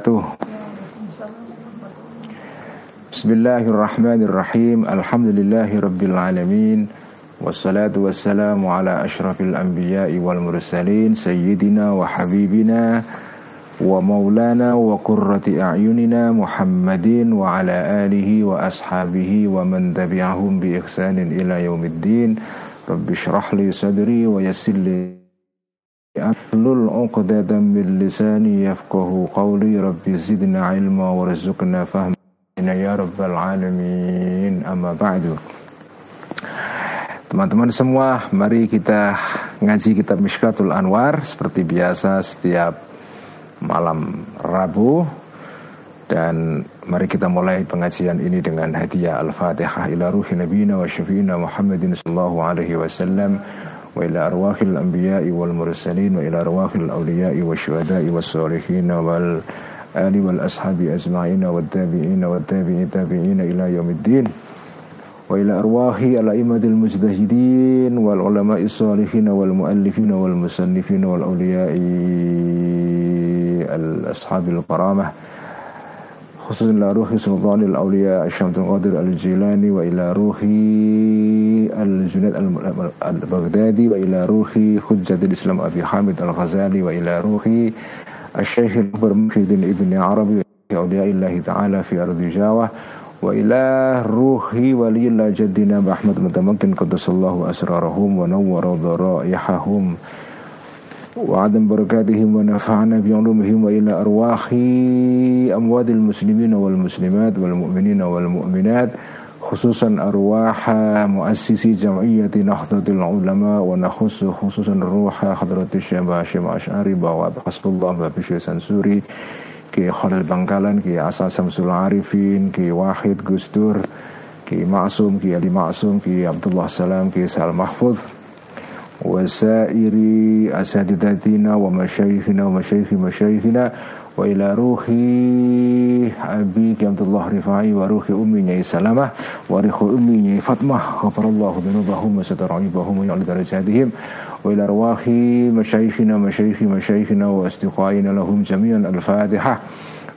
wabarakatuh Bismillahirrahmanirrahim. Alhamdulillahi rabbil alamin. Wassalatu wassalamu ala ashrafil anbiya'i wal mursalin Sayyidina wa habibina Wa maulana wa qurrati a'yunina Muhammadin wa ala alihi wa ashabihi Wa man tabi'ahum bi ihsanin ila yaumiddin Rabbi syrah li Ahlul uqdatan min lisani yafqahu qawli Rabbi zidna ilma warzuqna fahma Ya Rabbal Alamin Amma ba'du Teman-teman semua Mari kita ngaji kitab Mishkatul Anwar Seperti biasa setiap malam Rabu. Dan mari kita mulai pengajian ini dengan hadiah Al-Fatihah ila ruhi nabina wa syafi'ina Muhammadin sallallahu alaihi wasallam وإلى أرواح الأنبياء والمرسلين وإلى أرواح الأولياء والشهداء والصالحين والآل والأصحاب أجمعين والتابعين والتابعين التابعين إلى يوم الدين. وإلى أرواح الأئمة المجتهدين والعلماء الصالحين والمؤلفين والمصنفين والأولياء الأصحاب الكرامة. خصوصا إلى روح سلطان الأولياء الشمس القادر الجيلاني وإلى روح الجنيد البغدادي وإلى روح حجة الإسلام أبي حامد الغزالي وإلى روح الشيخ الأكبر محي ابن عربي أولياء الله تعالى في أرض جاوة وإلى روح ولي الله جدنا أحمد متمكن قدس الله أسرارهم ونور ضرائحهم. وعدم بركاتهم ونفعنا بعلومهم وإلى أرواح أموات المسلمين والمسلمات والمؤمنين والمؤمنات خصوصا أرواح مؤسسي جمعية نهضة العلماء ونخص خصوصا روح حضرة الشيخ هاشم أشعري بواب حسب الله بابي شيخ سنسوري خال البنكالان كي Ki Asal العارفين كي واحد جستور كي معصوم كي علي معصوم كي عبد الله السلام كي سال محفوظ. وسائر أساتذتنا ومشايخنا ومشايخ مشايخنا وإلى روح أبيك عبد الله رفاعي وروح أمي نعي سلامة وروح أمي نعي فاطمة. غفر الله ذنوبهم وستر عيبهم ويعلي درجاتهم. وإلى أرواح مشايخنا مشايخ مشايخنا وأصدقائنا لهم جميعا الفاتحة.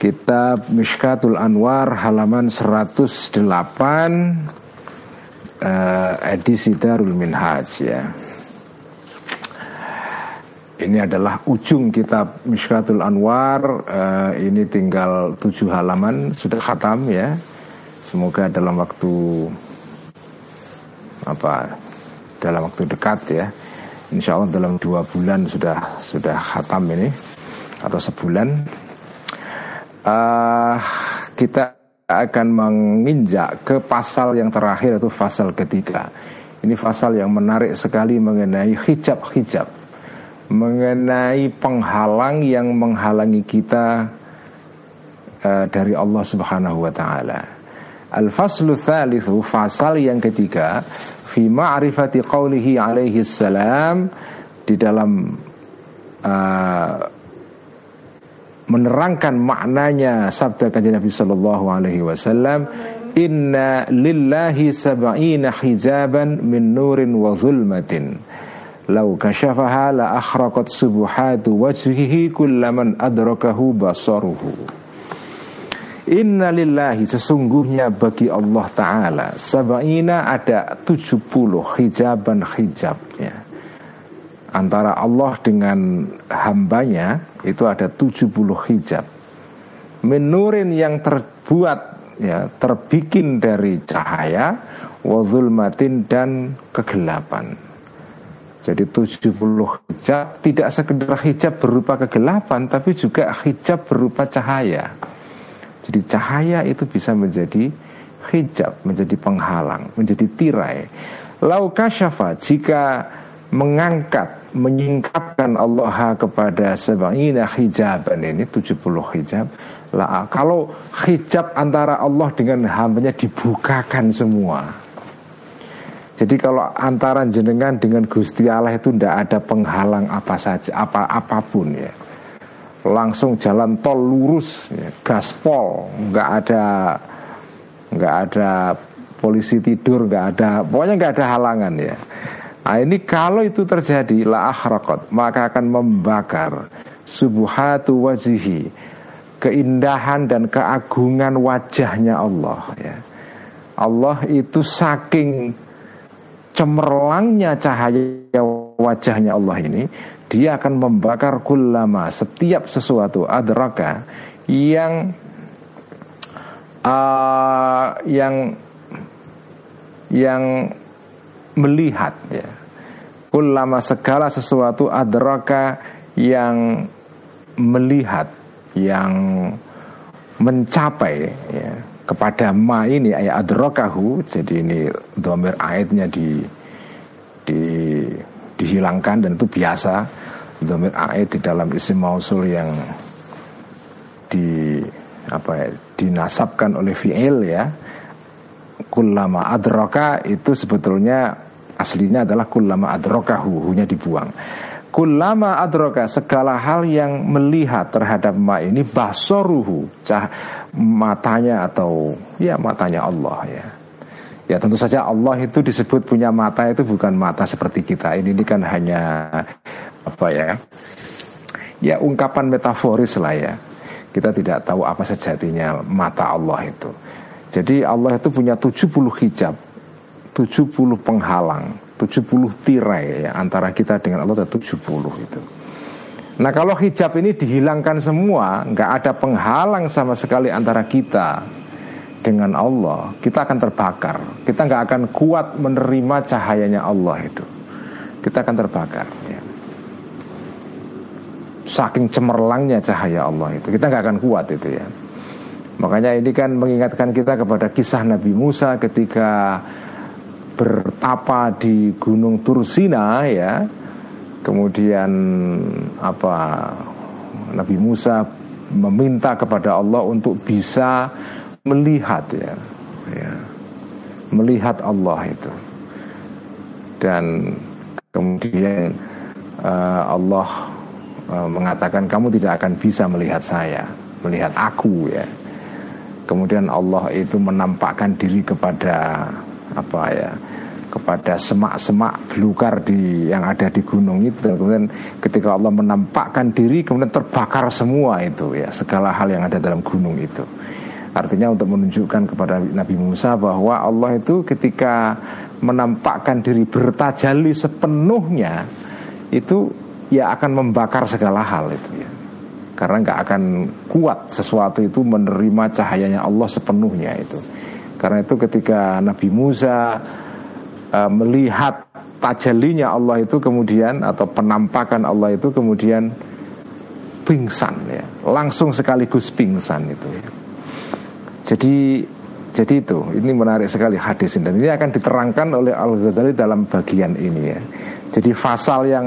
Kitab Mishkatul Anwar halaman 108 uh, eh, edisi Darul Minhaj ya. Ini adalah ujung kitab Mishkatul Anwar uh, Ini tinggal tujuh halaman Sudah khatam ya. Semoga dalam waktu Apa Dalam waktu dekat ya. Insya Allah dalam dua bulan sudah sudah khatam ini Atau sebulan uh, kita akan menginjak ke pasal yang terakhir yaitu pasal ketiga. Ini pasal yang menarik sekali mengenai hijab-hijab, mengenai penghalang yang menghalangi kita uh, dari Allah Subhanahu wa taala. Al-faslu thalithu fasal yang ketiga fi ma'rifati qawlihi alaihi salam di dalam uh, menerangkan maknanya sabda kanjeng Nabi Sallallahu Alaihi Wasallam Inna lillahi sab'ina hijaban min nurin wa zulmatin. Lau kasyafaha la akhraqat subuhatu wajhihi kullaman adrakahu basaruhu. Inna lillahi sesungguhnya bagi Allah Ta'ala Sab'ina ada 70 hijaban hijabnya antara Allah dengan hambanya itu ada 70 hijab. Menurin yang terbuat ya terbikin dari cahaya wazulmatin dan kegelapan. Jadi 70 hijab tidak sekedar hijab berupa kegelapan tapi juga hijab berupa cahaya. Jadi cahaya itu bisa menjadi hijab menjadi penghalang menjadi tirai. Lau kasyafa jika mengangkat menyingkapkan Allah kepada sebaina hijaban. Ini 70 hijab. Lah kalau hijab antara Allah dengan hambanya dibukakan semua. Jadi kalau antara jenengan dengan Gusti Allah itu tidak ada penghalang apa saja apa apa pun ya. Langsung jalan tol lurus ya, gaspol nggak ada nggak ada polisi tidur nggak ada pokoknya nggak ada halangan ya Nah ini kalau itu terjadi la akhraqat maka akan membakar subuhatu wajihi keindahan dan keagungan wajahnya Allah ya. Allah itu saking cemerlangnya cahaya wajahnya Allah ini dia akan membakar kullama setiap sesuatu adraka yang uh, yang yang melihat ya. Kullama segala sesuatu adraka yang melihat yang mencapai ya, kepada ma ini ayat adrakahu jadi ini domir ayatnya di di dihilangkan dan itu biasa. Domir ayat di dalam isim mausul yang di apa ya, dinasabkan oleh fi'il ya. Kullama adraka itu sebetulnya aslinya adalah kullama adrokahu hunya dibuang. Kullama adroka segala hal yang melihat terhadap ma ini basoruhu cah matanya atau ya matanya Allah ya. Ya tentu saja Allah itu disebut punya mata itu bukan mata seperti kita. Ini, ini kan hanya apa ya ya ungkapan metaforis lah ya. Kita tidak tahu apa sejatinya mata Allah itu. Jadi Allah itu punya 70 hijab 70 penghalang 70 tirai ya, antara kita dengan Allah ada 70 itu. Nah kalau hijab ini dihilangkan semua nggak ada penghalang sama sekali antara kita dengan Allah Kita akan terbakar. Kita nggak akan kuat menerima cahayanya Allah itu. Kita akan terbakar ya. Saking cemerlangnya cahaya Allah itu Kita nggak akan kuat itu ya. Makanya ini kan mengingatkan kita kepada kisah Nabi Musa ketika bertapa di Gunung Tursina ya. Kemudian apa Nabi Musa meminta kepada Allah untuk bisa melihat ya, ya. Melihat Allah itu. Dan kemudian uh, Allah uh, mengatakan kamu tidak akan bisa melihat saya melihat aku ya. Kemudian Allah itu menampakkan diri kepada apa ya kepada semak-semak belukar di yang ada di gunung itu. Dan kemudian ketika Allah menampakkan diri kemudian terbakar semua itu ya segala hal yang ada dalam gunung itu. Artinya untuk menunjukkan kepada Nabi Musa bahwa Allah itu ketika menampakkan diri bertajali sepenuhnya itu ya akan membakar segala hal itu ya. Karena nggak akan kuat sesuatu itu menerima cahayanya Allah sepenuhnya itu karena itu ketika Nabi Musa uh, melihat tajalinya Allah itu kemudian atau penampakan Allah itu kemudian pingsan ya. Langsung sekaligus pingsan itu. Jadi jadi itu. Ini menarik sekali hadis ini. Dan ini akan diterangkan oleh Al Ghazali dalam bagian ini ya. Jadi pasal yang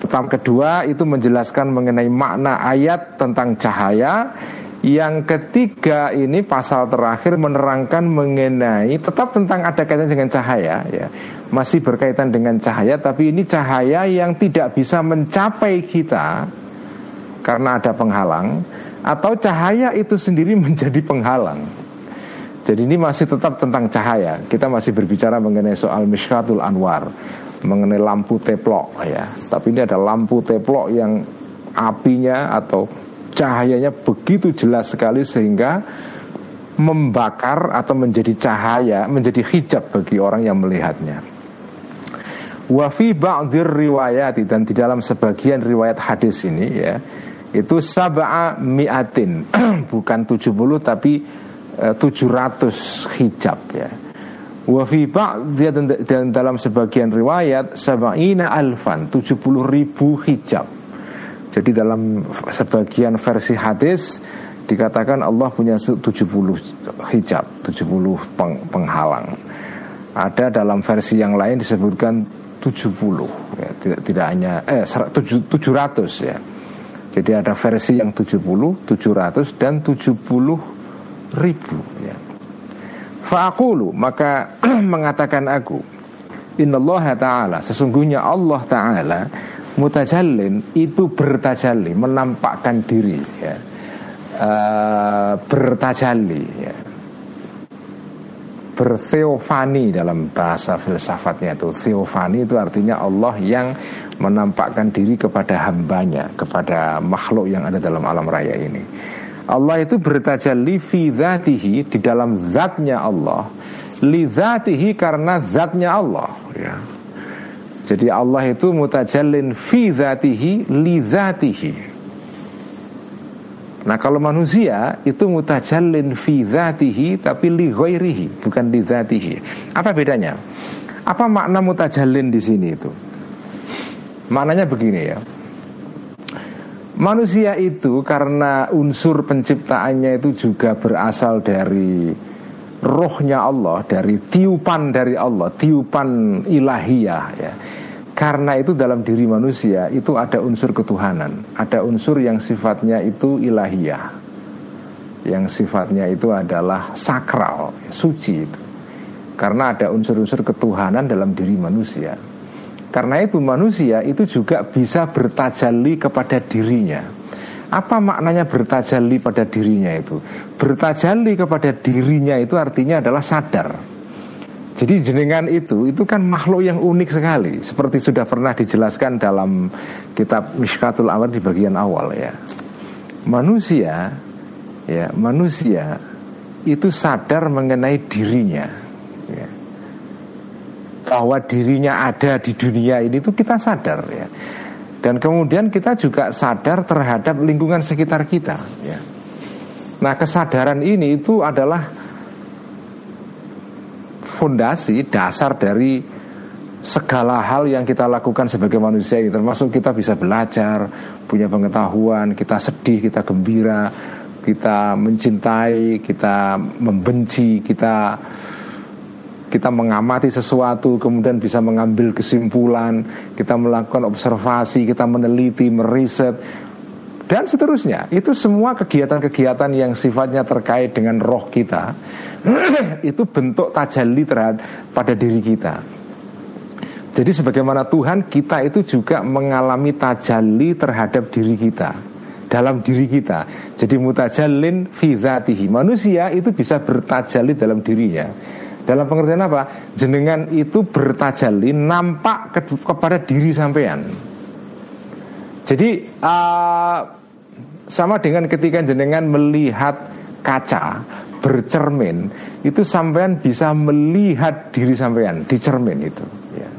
Pertama kedua itu menjelaskan mengenai makna ayat tentang cahaya Yang ketiga ini pasal terakhir menerangkan mengenai Tetap tentang ada kaitan dengan cahaya ya. Masih berkaitan dengan cahaya Tapi ini cahaya yang tidak bisa mencapai kita Karena ada penghalang Atau cahaya itu sendiri menjadi penghalang. Jadi ini masih tetap tentang cahaya. Kita masih berbicara mengenai soal Mishkatul Anwar mengenai lampu teplok ya. Tapi ini ada lampu teplok yang apinya atau cahayanya begitu jelas sekali sehingga membakar atau menjadi cahaya, menjadi hijab bagi orang yang melihatnya. Wafi ba'dir riwayat dan di dalam sebagian riwayat hadis ini ya itu sab'a mi'atin bukan 70 tapi uh, eh, 700 hijab ya Wa fi dan dalam sebagian riwayat sab'ina alfan 70 ribu hijab. Jadi dalam sebagian versi hadis dikatakan Allah punya 70 hijab, 70 peng, penghalang. Ada dalam versi yang lain disebutkan 70 ya, tidak tidak hanya eh 700 ya. Jadi ada versi yang 70, 700 dan 70 ribu ya. Fa'akulu maka mengatakan aku Innallaha ta'ala Sesungguhnya Allah ta'ala Mutajallin itu bertajalli Menampakkan diri ya. uh, Bertajalli ya. Bertheofani dalam bahasa filsafatnya itu Theofani itu artinya Allah yang menampakkan diri kepada hambanya Kepada makhluk yang ada dalam alam raya ini Allah itu bertajalli fi dhatihi di dalam zatnya Allah li dhatihi karena zatnya Allah ya. Jadi Allah itu mutajallin fi dhatihi li dhatihi Nah kalau manusia itu mutajallin fi dhatihi tapi li ghairihi bukan li dhatihi. Apa bedanya? Apa makna mutajallin di sini itu? Maknanya begini ya. Manusia itu karena unsur penciptaannya itu juga berasal dari rohnya Allah, dari tiupan dari Allah, tiupan ilahiyah ya. Karena itu dalam diri manusia itu ada unsur ketuhanan, ada unsur yang sifatnya itu ilahiyah. Yang sifatnya itu adalah sakral, suci itu. Karena ada unsur-unsur ketuhanan dalam diri manusia. Karena itu manusia itu juga bisa bertajalli kepada dirinya. Apa maknanya bertajalli pada dirinya itu? Bertajalli kepada dirinya itu artinya adalah sadar. Jadi jenengan itu itu kan makhluk yang unik sekali seperti sudah pernah dijelaskan dalam kitab Mishkatul Awal di bagian awal ya. Manusia ya, manusia itu sadar mengenai dirinya bahwa dirinya ada di dunia ini itu kita sadar ya. Dan kemudian kita juga sadar terhadap lingkungan sekitar kita ya. Nah, kesadaran ini itu adalah fondasi dasar dari segala hal yang kita lakukan sebagai manusia ini. Termasuk kita bisa belajar, punya pengetahuan, kita sedih, kita gembira, kita mencintai, kita membenci, kita kita mengamati sesuatu kemudian bisa mengambil kesimpulan kita melakukan observasi kita meneliti meriset dan seterusnya itu semua kegiatan-kegiatan yang sifatnya terkait dengan roh kita itu bentuk tajalli terhadap pada diri kita jadi sebagaimana Tuhan kita itu juga mengalami tajalli terhadap diri kita dalam diri kita. Jadi mutajallin fi Manusia itu bisa bertajalli dalam dirinya. Dalam pengertian apa? Jenengan itu bertajali nampak ke, kepada diri sampean. Jadi uh, sama dengan ketika jenengan melihat kaca bercermin, itu sampean bisa melihat diri sampean di cermin itu. Ya.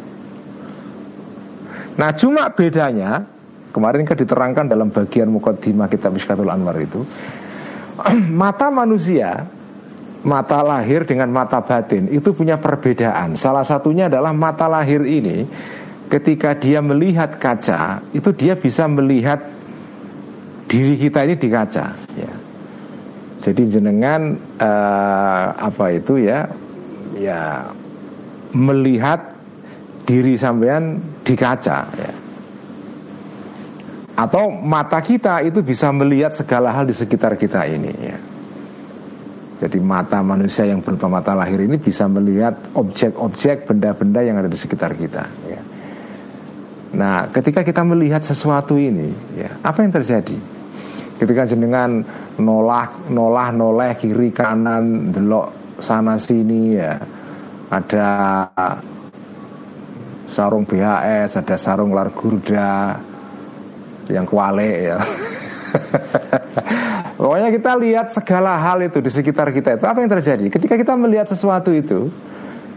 Nah cuma bedanya kemarin kan diterangkan dalam bagian mukaddimah kitab Mishkatul Anwar itu mata manusia mata lahir dengan mata batin itu punya perbedaan. Salah satunya adalah mata lahir ini ketika dia melihat kaca itu dia bisa melihat diri kita ini di kaca. Ya. Jadi jenengan uh, apa itu ya ya melihat diri sampean di kaca. Ya. Atau mata kita itu bisa melihat segala hal di sekitar kita ini. Ya. Jadi mata manusia yang berupa mata lahir ini bisa melihat objek-objek, benda-benda yang ada di sekitar kita. Ya. Nah, ketika kita melihat sesuatu ini, ya, apa yang terjadi? Ketika jenengan nolak, nolah, noleh kiri kanan, delok sana sini, ya, ada sarung BHS, ada sarung largurda yang kuale ya. Pokoknya kita lihat segala hal itu di sekitar kita itu. Apa yang terjadi? Ketika kita melihat sesuatu itu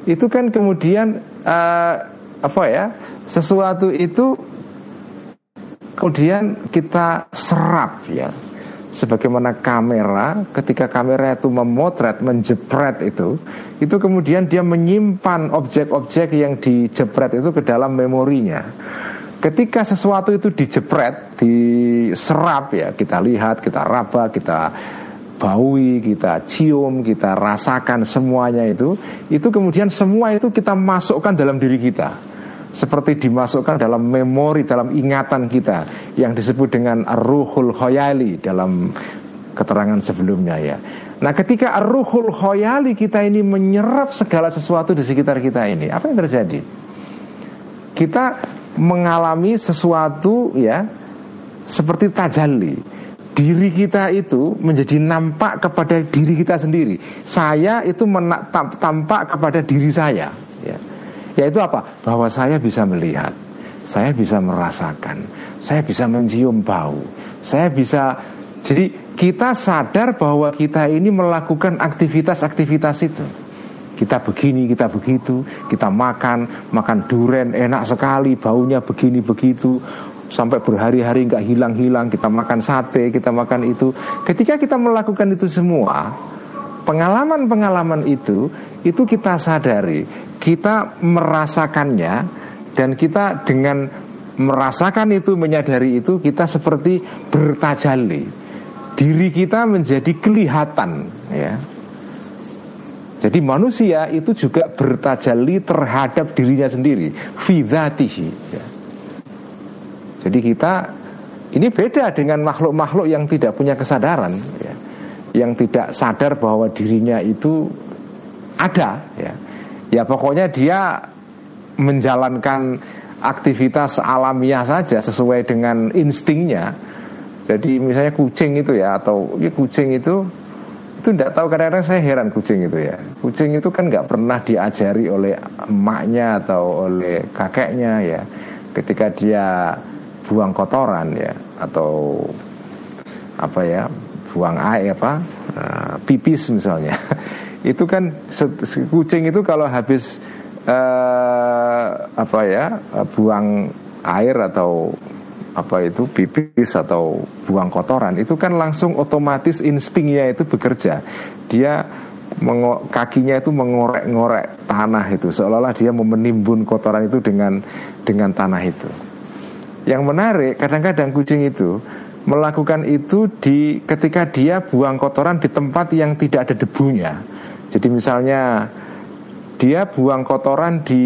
itu kan kemudian uh, apa ya sesuatu itu kemudian kita serap ya sebagaimana kamera ketika kamera itu memotret menjepret itu itu kemudian dia menyimpan objek-objek yang dijepret itu ke dalam memorinya Ketika sesuatu itu dijepret, diserap ya, kita lihat, kita raba, kita baui, kita cium, kita rasakan semuanya itu, itu kemudian semua itu kita masukkan dalam diri kita. Seperti dimasukkan dalam memori dalam ingatan kita yang disebut dengan ruhul khoyali dalam keterangan sebelumnya ya. Nah ketika ruhul khoyali kita ini menyerap segala sesuatu di sekitar kita ini Apa yang terjadi? Kita mengalami sesuatu ya Seperti tajalli Diri kita itu menjadi nampak kepada diri kita sendiri Saya itu tampak kepada diri saya ya. Yaitu apa? Bahwa saya bisa melihat Saya bisa merasakan Saya bisa mencium bau Saya bisa Jadi kita sadar bahwa kita ini melakukan aktivitas-aktivitas itu kita begini, kita begitu, kita makan, makan duren enak sekali, baunya begini begitu, sampai berhari-hari nggak hilang-hilang, kita makan sate, kita makan itu. Ketika kita melakukan itu semua, pengalaman-pengalaman itu, itu kita sadari, kita merasakannya dan kita dengan merasakan itu menyadari itu kita seperti bertajali diri kita menjadi kelihatan ya jadi manusia itu juga bertajali terhadap dirinya sendiri fidatihi ya. jadi kita ini beda dengan makhluk-makhluk yang tidak punya kesadaran ya. yang tidak sadar bahwa dirinya itu ada ya ya pokoknya dia menjalankan aktivitas alamiah saja sesuai dengan instingnya. Jadi misalnya kucing itu ya atau ya kucing itu itu tidak tahu kadang-kadang saya heran kucing itu ya. Kucing itu kan nggak pernah diajari oleh emaknya atau oleh kakeknya ya. Ketika dia buang kotoran ya atau apa ya buang air apa uh, pipis misalnya itu kan kucing itu kalau habis uh, apa ya buang air atau apa itu pipis atau buang kotoran itu kan langsung otomatis instingnya itu bekerja. Dia mengo, kakinya itu mengorek-ngorek tanah itu seolah-olah dia menimbun kotoran itu dengan dengan tanah itu. Yang menarik kadang-kadang kucing itu melakukan itu di ketika dia buang kotoran di tempat yang tidak ada debunya jadi misalnya dia buang kotoran di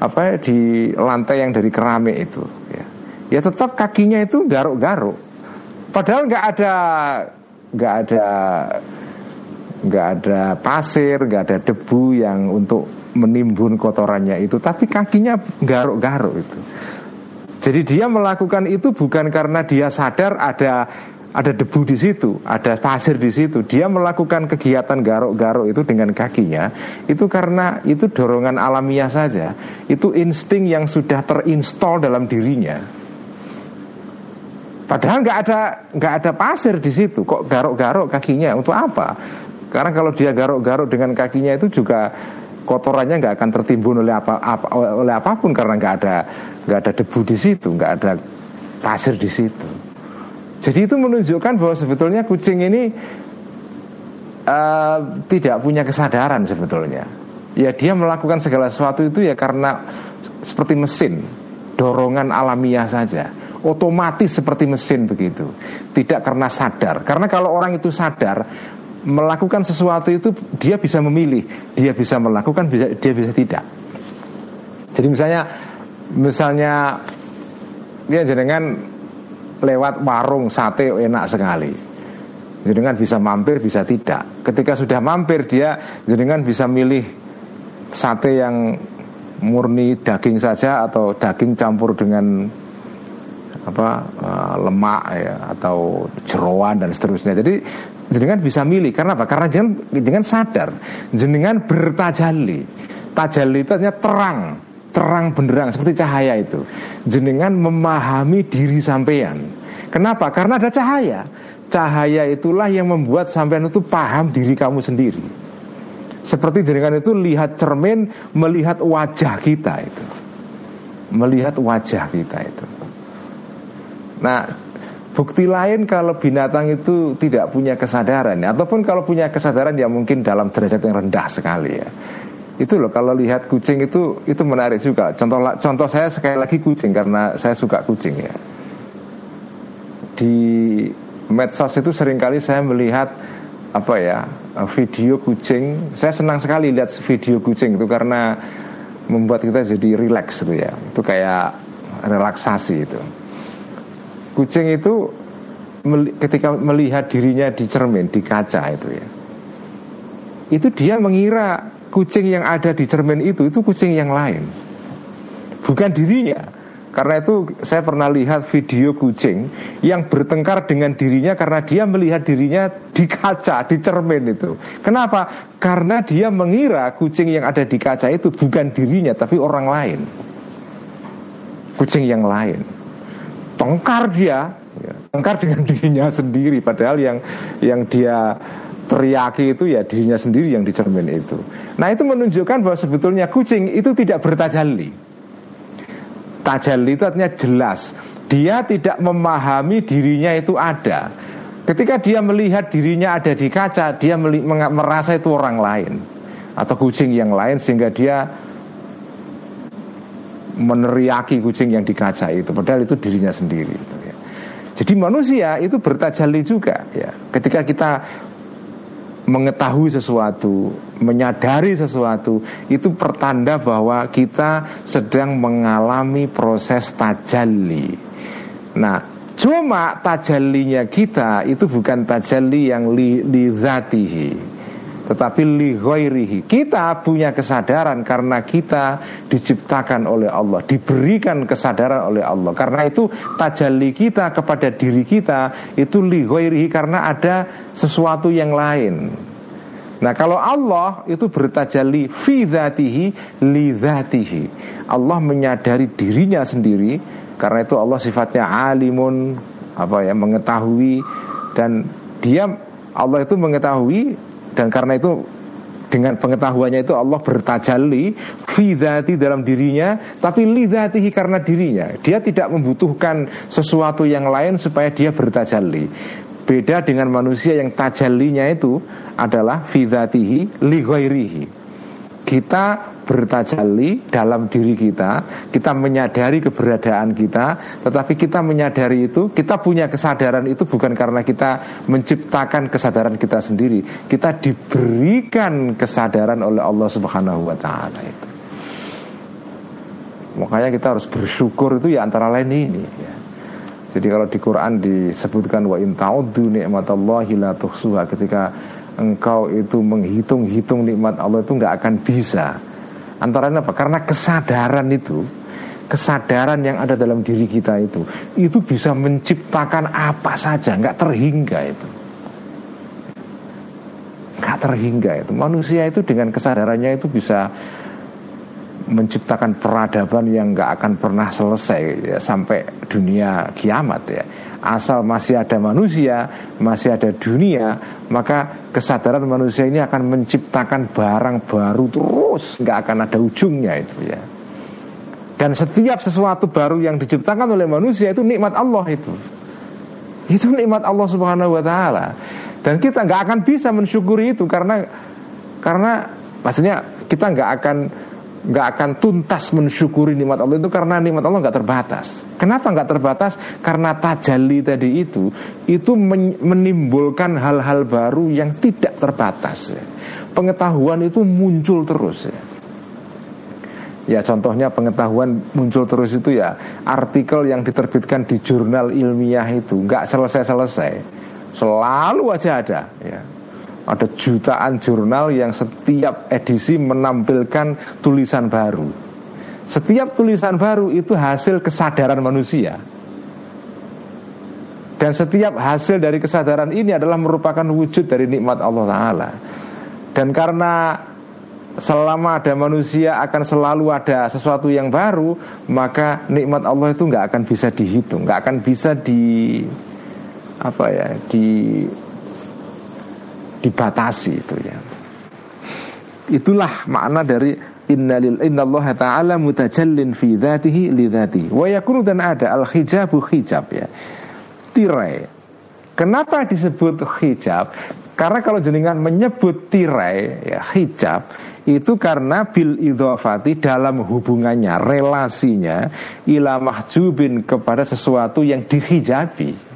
apa ya, di lantai yang dari keramik itu ya. Ya tetap kakinya itu garuk-garuk. Padahal nggak ada nggak ada nggak ada pasir, nggak ada debu yang untuk menimbun kotorannya itu, tapi kakinya garuk-garuk itu. Jadi dia melakukan itu bukan karena dia sadar ada ada debu di situ, ada pasir di situ. Dia melakukan kegiatan garuk-garuk itu dengan kakinya, itu karena itu dorongan alamiah saja. Itu insting yang sudah terinstall dalam dirinya. Padahal nggak ada nggak ada pasir di situ, kok garuk-garuk kakinya untuk apa? Karena kalau dia garuk-garuk dengan kakinya itu juga kotorannya nggak akan tertimbun oleh apa, apa oleh apa pun karena nggak ada nggak ada debu di situ, nggak ada pasir di situ. Jadi itu menunjukkan bahwa sebetulnya kucing ini uh, tidak punya kesadaran sebetulnya. Ya dia melakukan segala sesuatu itu ya karena seperti mesin, dorongan alamiah saja. Otomatis seperti mesin begitu. Tidak karena sadar. Karena kalau orang itu sadar melakukan sesuatu itu dia bisa memilih, dia bisa melakukan, bisa dia bisa tidak. Jadi misalnya misalnya dia jenengan lewat warung sate enak sekali. Jenengan bisa mampir, bisa tidak. Ketika sudah mampir dia jenengan bisa milih sate yang murni daging saja atau daging campur dengan apa uh, lemak ya atau jeroan dan seterusnya. Jadi jenengan bisa milih karena apa? Karena jenengan, jenengan sadar, jenengan bertajali. Tajali itu artinya terang terang benderang seperti cahaya itu. Jenengan memahami diri sampean. Kenapa? Karena ada cahaya. Cahaya itulah yang membuat sampean itu paham diri kamu sendiri. Seperti jenengan itu lihat cermin, melihat wajah kita itu. Melihat wajah kita itu. Nah, bukti lain kalau binatang itu tidak punya kesadaran ataupun kalau punya kesadaran ya mungkin dalam derajat yang rendah sekali ya itu loh kalau lihat kucing itu itu menarik juga contoh contoh saya sekali lagi kucing karena saya suka kucing ya di medsos itu sering kali saya melihat apa ya video kucing saya senang sekali lihat video kucing itu karena membuat kita jadi rileks gitu ya. Itu kayak relaksasi itu. Kucing itu ketika melihat dirinya di cermin, di kaca itu ya. Itu dia mengira kucing yang ada di cermin itu itu kucing yang lain. Bukan dirinya. Karena itu saya pernah lihat video kucing yang bertengkar dengan dirinya karena dia melihat dirinya di kaca, di cermin itu. Kenapa? Karena dia mengira kucing yang ada di kaca itu bukan dirinya tapi orang lain. Kucing yang lain. Tengkar dia, ya, tengkar dengan dirinya sendiri padahal yang yang dia teriaki itu ya dirinya sendiri yang di cermin itu. Nah itu menunjukkan bahwa sebetulnya kucing itu tidak bertajalli. Tajalli itu artinya jelas Dia tidak memahami dirinya itu ada Ketika dia melihat dirinya ada di kaca Dia merasa itu orang lain Atau kucing yang lain Sehingga dia meneriaki kucing yang di kaca itu Padahal itu dirinya sendiri ya. Jadi manusia itu bertajalli juga ya. Ketika kita mengetahui sesuatu, menyadari sesuatu, itu pertanda bahwa kita sedang mengalami proses tajalli. Nah, cuma tajallinya kita itu bukan tajalli yang li, li tetapi li ghairihi. Kita punya kesadaran karena kita diciptakan oleh Allah, diberikan kesadaran oleh Allah. Karena itu tajalli kita kepada diri kita itu li ghairihi karena ada sesuatu yang lain. Nah kalau Allah itu bertajalli fi dhatihi li dhatihi. Allah menyadari dirinya sendiri karena itu Allah sifatnya alimun apa ya mengetahui dan dia Allah itu mengetahui dan karena itu dengan pengetahuannya itu Allah bertajalli fidati dalam dirinya tapi lidatihi karena dirinya. Dia tidak membutuhkan sesuatu yang lain supaya dia bertajalli. Beda dengan manusia yang tajallinya itu adalah fidatihi li kita bertajalli dalam diri kita, kita menyadari keberadaan kita, tetapi kita menyadari itu, kita punya kesadaran itu bukan karena kita menciptakan kesadaran kita sendiri, kita diberikan kesadaran oleh Allah Subhanahu wa taala itu. Makanya kita harus bersyukur itu ya antara lain ini ya. Jadi kalau di Quran disebutkan wa in ta'uddu ni'matallahi la tuhsuha ketika engkau itu menghitung-hitung nikmat Allah itu nggak akan bisa. Antara apa? Karena kesadaran itu Kesadaran yang ada dalam diri kita itu Itu bisa menciptakan apa saja. Nggak terhingga itu. Nggak terhingga itu. Manusia itu dengan kesadarannya itu bisa menciptakan peradaban yang nggak akan pernah selesai ya, sampai dunia kiamat ya. Asal masih ada manusia, masih ada dunia, maka kesadaran manusia ini akan menciptakan barang baru terus, nggak akan ada ujungnya itu ya. Dan setiap sesuatu baru yang diciptakan oleh manusia itu nikmat Allah itu. Itu nikmat Allah Subhanahu wa taala. Dan kita nggak akan bisa mensyukuri itu karena karena maksudnya kita nggak akan nggak akan tuntas mensyukuri nikmat Allah itu karena nikmat Allah nggak terbatas. Kenapa nggak terbatas? Karena tajalli tadi itu itu menimbulkan hal-hal baru yang tidak terbatas. Pengetahuan itu muncul terus. Ya. Ya contohnya pengetahuan muncul terus itu ya artikel yang diterbitkan di jurnal ilmiah itu nggak selesai-selesai selalu aja ada ya ada jutaan jurnal yang setiap edisi menampilkan tulisan baru. Setiap tulisan baru itu hasil kesadaran manusia. Dan setiap hasil dari kesadaran ini adalah merupakan wujud dari nikmat Allah Ta'ala Dan karena selama ada manusia akan selalu ada sesuatu yang baru Maka nikmat Allah itu nggak akan bisa dihitung nggak akan bisa di apa ya di dibatasi itu ya. Itulah makna dari innalil innallaha ta'ala mutajallin fi dzatihi li dzatihi. Wa yakunu dan ada al hijabu hijab ya. Tirai. Kenapa disebut hijab? Karena kalau jenengan menyebut tirai ya hijab itu karena bil idhafati dalam hubungannya relasinya ila mahjubin kepada sesuatu yang dihijabi.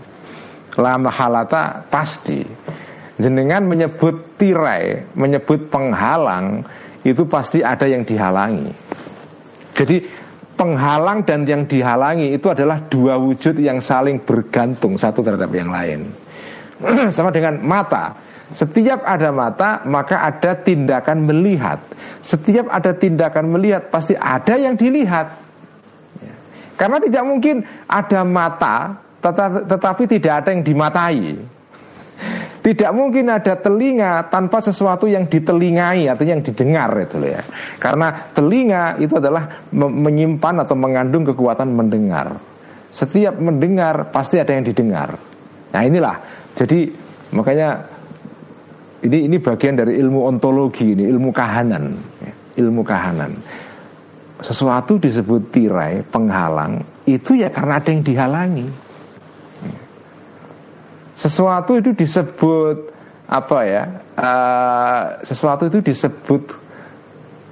La mahalata pasti jenengan menyebut tirai, menyebut penghalang, itu pasti ada yang dihalangi. Jadi penghalang dan yang dihalangi itu adalah dua wujud yang saling bergantung satu terhadap yang lain. Sama dengan mata. Setiap ada mata, maka ada tindakan melihat. Setiap ada tindakan melihat, pasti ada yang dilihat. Ya. Karena tidak mungkin ada mata, tetapi tidak ada yang dimatai. Tidak mungkin ada telinga tanpa sesuatu yang ditelingai atau yang didengar itu ya. Karena telinga itu adalah menyimpan atau mengandung kekuatan mendengar. Setiap mendengar pasti ada yang didengar. Nah inilah. Jadi makanya ini ini bagian dari ilmu ontologi ini, ilmu kahanan, ya. ilmu kahanan. Sesuatu disebut tirai, penghalang, itu ya karena ada yang dihalangi. Sesuatu itu disebut apa ya? Uh, sesuatu itu disebut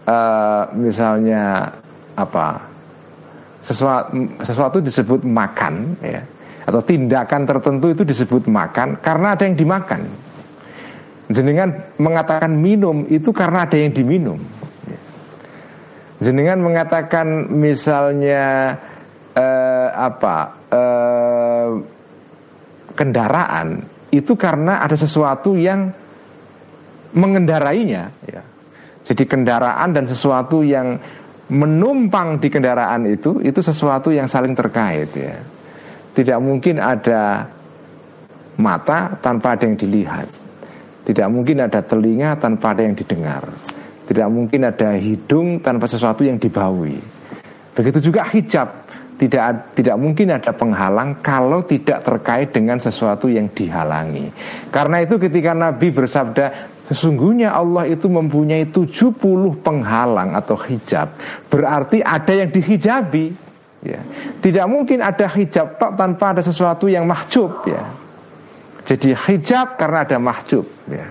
uh, misalnya apa? Sesuatu sesuatu disebut makan ya atau tindakan tertentu itu disebut makan karena ada yang dimakan. Jenengan mengatakan minum itu karena ada yang diminum. Jenengan mengatakan misalnya uh, apa? Uh, kendaraan itu karena ada sesuatu yang mengendarainya ya. Jadi kendaraan dan sesuatu yang menumpang di kendaraan itu itu sesuatu yang saling terkait ya. Tidak mungkin ada mata tanpa ada yang dilihat. Tidak mungkin ada telinga tanpa ada yang didengar. Tidak mungkin ada hidung tanpa sesuatu yang dibawi. Begitu juga hijab tidak tidak mungkin ada penghalang kalau tidak terkait dengan sesuatu yang dihalangi. Karena itu ketika Nabi bersabda Sesungguhnya Allah itu mempunyai 70 penghalang atau hijab Berarti ada yang dihijabi ya. Tidak mungkin ada hijab tanpa ada sesuatu yang mahjub ya. Jadi hijab karena ada mahjub ya.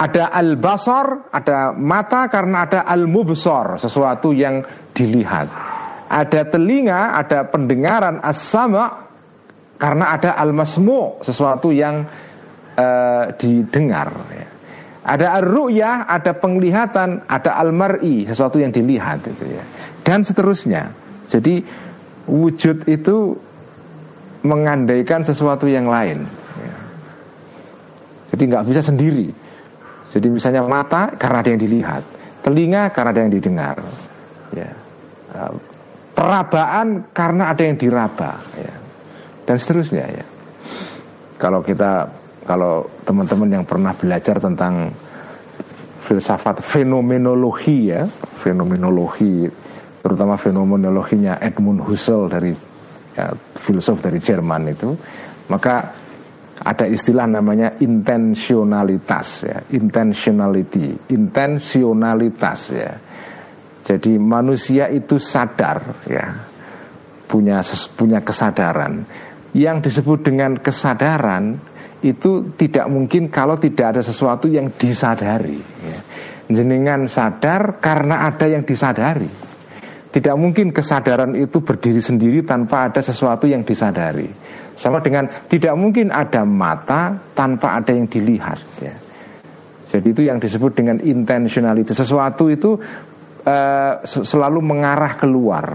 Ada al-basar, ada mata karena ada al-mubsor Sesuatu yang dilihat ada telinga, ada pendengaran as-sama karena ada al-masmu, sesuatu yang uh, didengar ya. Ada ar-ru'yah, ada penglihatan, ada al-mar'i, sesuatu yang dilihat itu ya. Dan seterusnya. Jadi wujud itu mengandaikan sesuatu yang lain. Ya. Jadi nggak bisa sendiri. Jadi misalnya mata karena ada yang dilihat, telinga karena ada yang didengar. Ya perabaan karena ada yang diraba ya. dan seterusnya ya. Kalau kita kalau teman-teman yang pernah belajar tentang filsafat fenomenologi ya fenomenologi terutama fenomenologinya Edmund Husserl dari ya, filsuf dari Jerman itu maka ada istilah namanya intensionalitas ya. Intentionality intensionalitas ya jadi manusia itu sadar ya punya punya kesadaran. Yang disebut dengan kesadaran itu tidak mungkin kalau tidak ada sesuatu yang disadari. Ya. Jenengan sadar karena ada yang disadari. Tidak mungkin kesadaran itu berdiri sendiri tanpa ada sesuatu yang disadari. Sama dengan tidak mungkin ada mata tanpa ada yang dilihat. Ya. Jadi itu yang disebut dengan intentionality. Sesuatu itu uh, selalu mengarah keluar.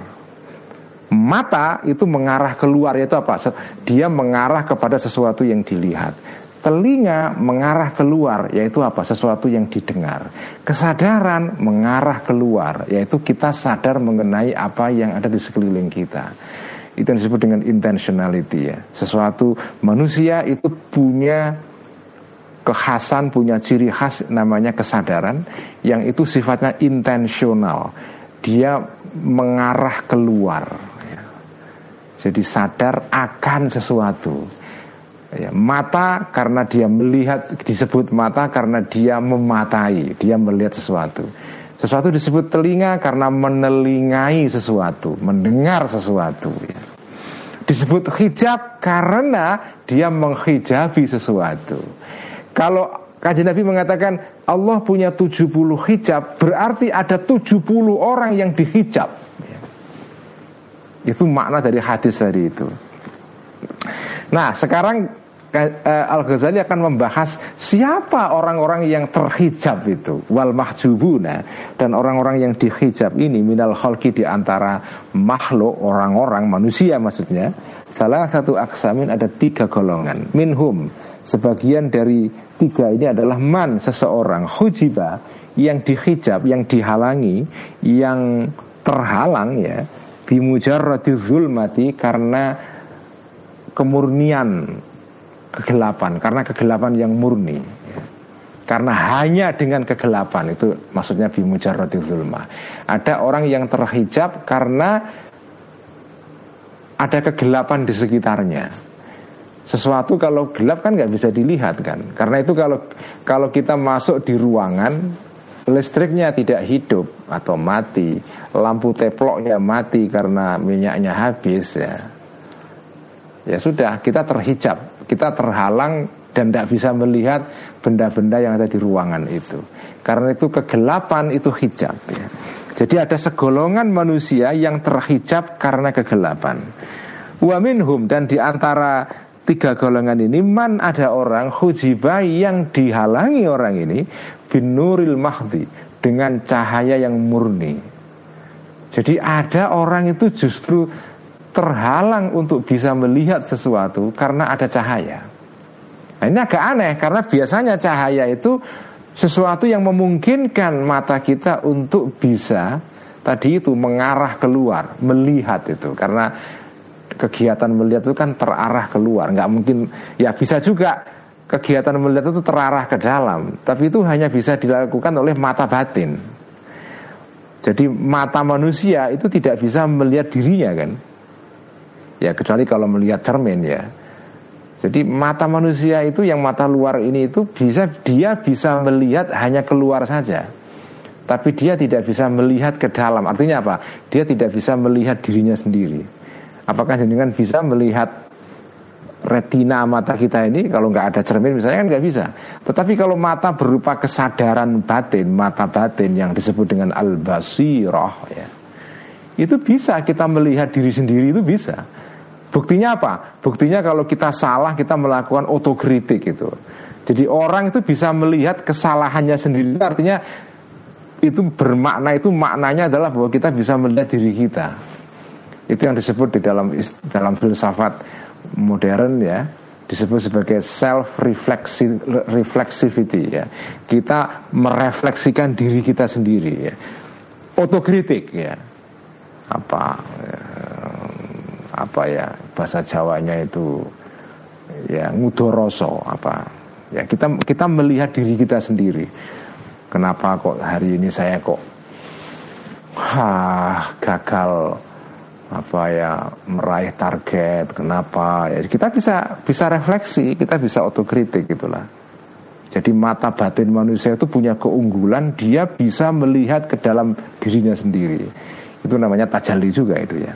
Mata itu mengarah keluar yaitu apa? Dia mengarah kepada sesuatu yang dilihat. Telinga mengarah keluar yaitu apa? Sesuatu yang didengar. Kesadaran mengarah keluar yaitu kita sadar mengenai apa yang ada di sekeliling kita. Itu yang disebut dengan intentionality ya. Sesuatu manusia itu punya kekhasan punya ciri khas namanya kesadaran yang itu sifatnya intensional. Dia mengarah keluar. Jadi sadar akan sesuatu. Ya, mata karena dia melihat disebut mata karena dia mematai dia melihat sesuatu. Sesuatu disebut telinga karena menelingai sesuatu mendengar sesuatu ya. disebut hijab karena dia menghijabi sesuatu kalau kajian Nabi mengatakan Allah punya 70 hijab Berarti ada 70 orang yang dihijab. Itu makna dari hadis tadi itu. Nah sekarang uh, Al Ghazali akan membahas siapa orang-orang yang terhijab itu. Wal mahjubuna dan orang-orang yang dihijab ini minal khalqi di antara makhluk orang-orang manusia maksudnya. Salah satu aksamin ada tiga golongan. Minhum sebagian dari tiga ini adalah man seseorang hujiba yang dihijab yang dihalangi yang terhalang ya bimujarradi zulmati karena kemurnian kegelapan karena kegelapan yang murni ya. karena hanya dengan kegelapan itu maksudnya bimujarrati zulma ada orang yang terhijab karena ada kegelapan di sekitarnya sesuatu kalau gelap kan nggak bisa dilihat kan karena itu kalau kalau kita masuk di ruangan listriknya tidak hidup atau mati lampu teploknya mati karena minyaknya habis ya ya sudah kita terhijab kita terhalang dan tidak bisa melihat benda-benda yang ada di ruangan itu. Karena itu kegelapan itu hijab. Ya. Jadi ada segolongan manusia yang terhijab karena kegelapan. Wa minhum dan di antara tiga golongan ini man ada orang hujibai yang dihalangi orang ini binuril mahdi dengan cahaya yang murni. Jadi ada orang itu justru terhalang untuk bisa melihat sesuatu karena ada cahaya. Nah, ini agak aneh karena biasanya cahaya itu sesuatu yang memungkinkan mata kita untuk bisa tadi itu mengarah keluar, melihat itu karena kegiatan melihat itu kan terarah keluar, nggak mungkin ya bisa juga kegiatan melihat itu terarah ke dalam, tapi itu hanya bisa dilakukan oleh mata batin. Jadi mata manusia itu tidak bisa melihat dirinya kan? Ya kecuali kalau melihat cermin ya. Jadi mata manusia itu yang mata luar ini itu bisa dia bisa melihat hanya keluar saja. Tapi dia tidak bisa melihat ke dalam. Artinya apa? Dia tidak bisa melihat dirinya sendiri apakah dengan bisa melihat retina mata kita ini kalau nggak ada cermin misalnya kan nggak bisa. Tetapi kalau mata berupa kesadaran batin, mata batin yang disebut dengan al-basirah ya. Itu bisa kita melihat diri sendiri itu bisa. Buktinya apa? Buktinya kalau kita salah kita melakukan otokritik itu. Jadi orang itu bisa melihat kesalahannya sendiri. Artinya itu bermakna itu maknanya adalah bahwa kita bisa melihat diri kita. Itu yang disebut di dalam dalam filsafat modern ya disebut sebagai self reflexivity ya. Kita merefleksikan diri kita sendiri ya. Otokritik ya. Apa ya, apa ya bahasa Jawanya itu ya ngudoroso apa ya kita kita melihat diri kita sendiri kenapa kok hari ini saya kok ha gagal apa ya meraih target kenapa? Ya kita bisa bisa refleksi kita bisa otokritik gitulah jadi mata batin manusia itu punya keunggulan dia bisa melihat ke dalam dirinya sendiri. Itu namanya tajalli juga itu ya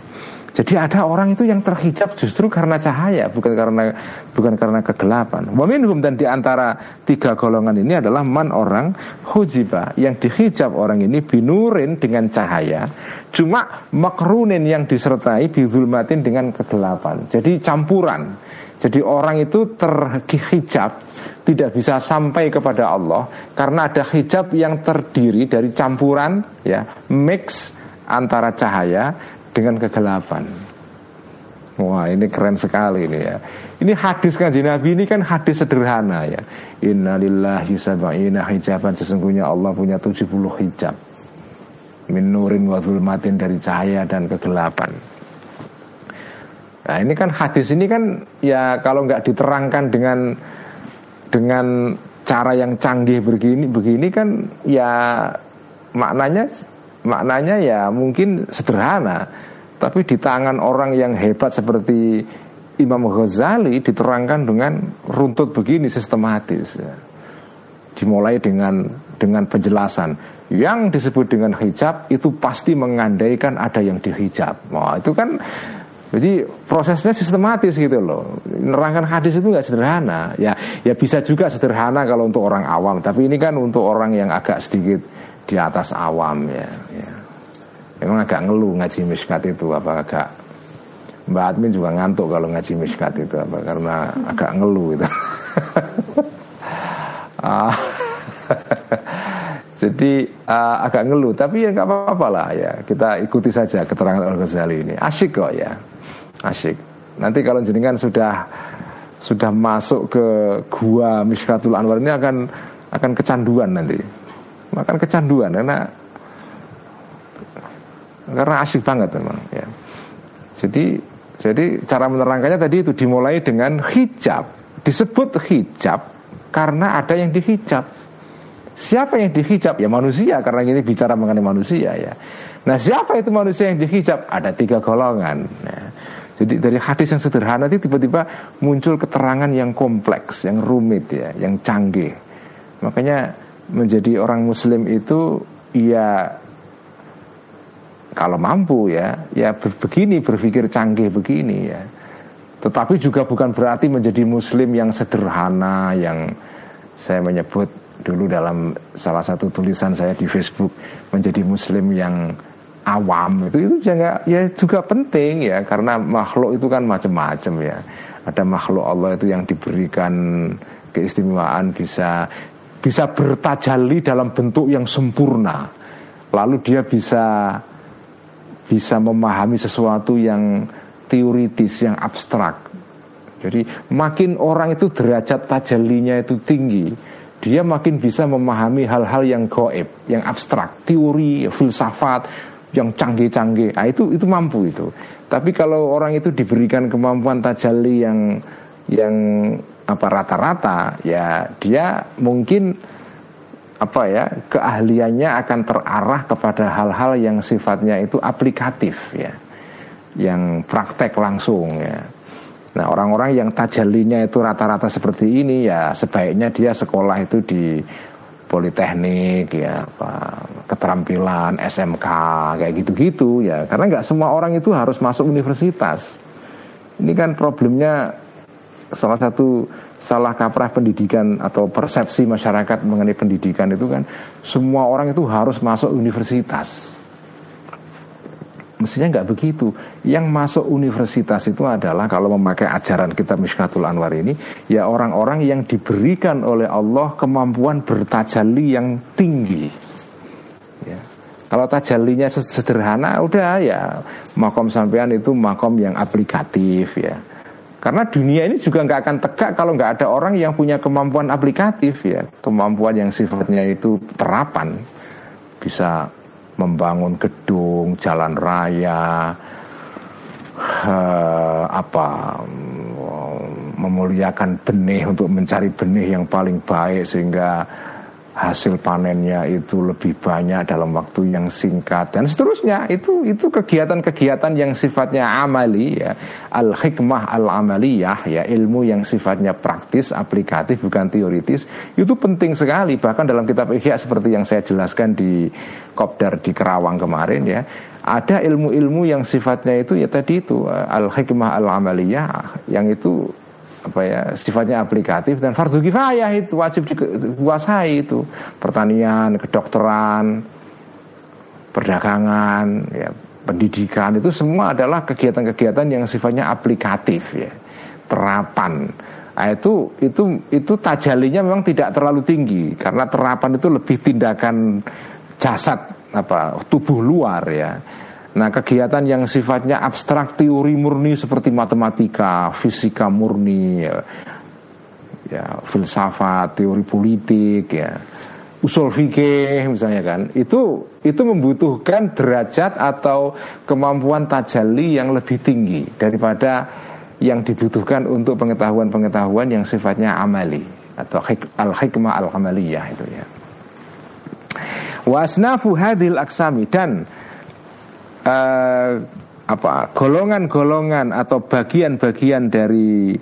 jadi ada orang itu yang terhijab justru karena cahaya, bukan karena bukan karena kegelapan. Waminhum dan di antara tiga golongan ini adalah man orang hujiba yang dihijab orang ini binurin dengan cahaya, cuma makrunin yang disertai bidulmatin dengan kegelapan. Jadi campuran. Jadi orang itu terhijab tidak bisa sampai kepada Allah karena ada hijab yang terdiri dari campuran ya mix antara cahaya dengan kegelapan. Wah ini keren sekali ini ya. Ini hadis kanji Nabi ini kan hadis sederhana ya. Innalillahi sab'ina hijaban. Sesungguhnya Allah punya 70 hijab. Min nurin wa zulmatin dari cahaya dan kegelapan. Nah ini kan hadis ini kan Ya kalau nggak diterangkan dengan Dengan cara yang canggih begini Begini kan ya Maknanya maknanya ya mungkin sederhana tapi di tangan orang yang hebat seperti Imam Ghazali diterangkan dengan runtut begini sistematis ya. dimulai dengan dengan penjelasan yang disebut dengan hijab itu pasti mengandaikan ada yang dihijab wah itu kan jadi prosesnya sistematis gitu loh. Nerangkan hadis itu nggak sederhana. Ya, ya bisa juga sederhana kalau untuk orang awam. Tapi ini kan untuk orang yang agak sedikit di atas awam ya, ya. Memang agak ngeluh ngaji miskat itu apa agak Mbak Admin juga ngantuk kalau ngaji miskat itu apa karena agak ngeluh itu. Ah. Jadi uh, agak ngeluh, tapi ya nggak apa-apa lah ya. Kita ikuti saja keterangan Al Ghazali ini. Asyik kok ya, asyik. Nanti kalau jenengan sudah sudah masuk ke gua Miskatul Anwar ini akan akan kecanduan nanti, akan kecanduan karena karena asyik banget memang ya. Jadi jadi cara menerangkannya tadi itu dimulai dengan hijab. Disebut hijab karena ada yang dihijab. Siapa yang dihijab? Ya manusia karena ini bicara mengenai manusia ya. Nah siapa itu manusia yang dihijab? Ada tiga golongan. Nah, jadi dari hadis yang sederhana itu tiba-tiba muncul keterangan yang kompleks, yang rumit ya, yang canggih. Makanya menjadi orang Muslim itu ya kalau mampu ya, ya begini berpikir canggih begini ya. Tetapi juga bukan berarti menjadi Muslim yang sederhana, yang saya menyebut dulu dalam salah satu tulisan saya di Facebook menjadi muslim yang awam itu itu juga ya juga penting ya karena makhluk itu kan macam-macam ya ada makhluk Allah itu yang diberikan keistimewaan bisa bisa bertajali dalam bentuk yang sempurna lalu dia bisa bisa memahami sesuatu yang teoritis yang abstrak jadi makin orang itu derajat tajalinya itu tinggi dia makin bisa memahami hal-hal yang goib, yang abstrak, teori, filsafat, yang canggih-canggih. Nah, itu itu mampu itu. Tapi kalau orang itu diberikan kemampuan tajalli yang yang apa rata-rata, ya dia mungkin apa ya keahliannya akan terarah kepada hal-hal yang sifatnya itu aplikatif ya, yang praktek langsung ya. Nah orang-orang yang tajalinya itu rata-rata seperti ini ya sebaiknya dia sekolah itu di politeknik ya apa keterampilan SMK kayak gitu-gitu ya. Karena nggak semua orang itu harus masuk universitas. Ini kan problemnya salah satu salah kaprah pendidikan atau persepsi masyarakat mengenai pendidikan itu kan semua orang itu harus masuk universitas Mestinya nggak begitu. Yang masuk universitas itu adalah kalau memakai ajaran kita Mishkatul Anwar ini, ya orang-orang yang diberikan oleh Allah kemampuan bertajalli yang tinggi. Ya. Kalau tajallinya sederhana, udah ya makom sampean itu makom yang aplikatif ya. Karena dunia ini juga nggak akan tegak kalau nggak ada orang yang punya kemampuan aplikatif ya, kemampuan yang sifatnya itu terapan, bisa membangun gedung, jalan raya, uh, apa memuliakan benih untuk mencari benih yang paling baik sehingga hasil panennya itu lebih banyak dalam waktu yang singkat. Dan seterusnya itu itu kegiatan-kegiatan yang sifatnya amali ya. Al hikmah al amaliyah ya ilmu yang sifatnya praktis aplikatif bukan teoritis itu penting sekali. Bahkan dalam kitab ihya seperti yang saya jelaskan di kopdar di Kerawang kemarin ya ada ilmu-ilmu yang sifatnya itu ya tadi itu al hikmah al amaliyah yang itu apa ya sifatnya aplikatif dan fardu kifayah itu wajib dikuasai itu. Pertanian kedokteran perdagangan ya pendidikan itu semua adalah kegiatan-kegiatan yang sifatnya aplikatif ya. Terapan. Nah, itu itu itu tajalinya memang tidak terlalu tinggi karena terapan itu lebih tindakan jasad apa tubuh luar ya Nah kegiatan yang sifatnya abstrak teori murni seperti matematika, fisika murni, ya, ya filsafat, teori politik, ya usul fikih misalnya kan itu itu membutuhkan derajat atau kemampuan tajalli yang lebih tinggi daripada yang dibutuhkan untuk pengetahuan-pengetahuan yang sifatnya amali atau al hikmah al amaliyah itu ya. Wasnafu hadil aksami dan uh, apa golongan-golongan atau bagian-bagian dari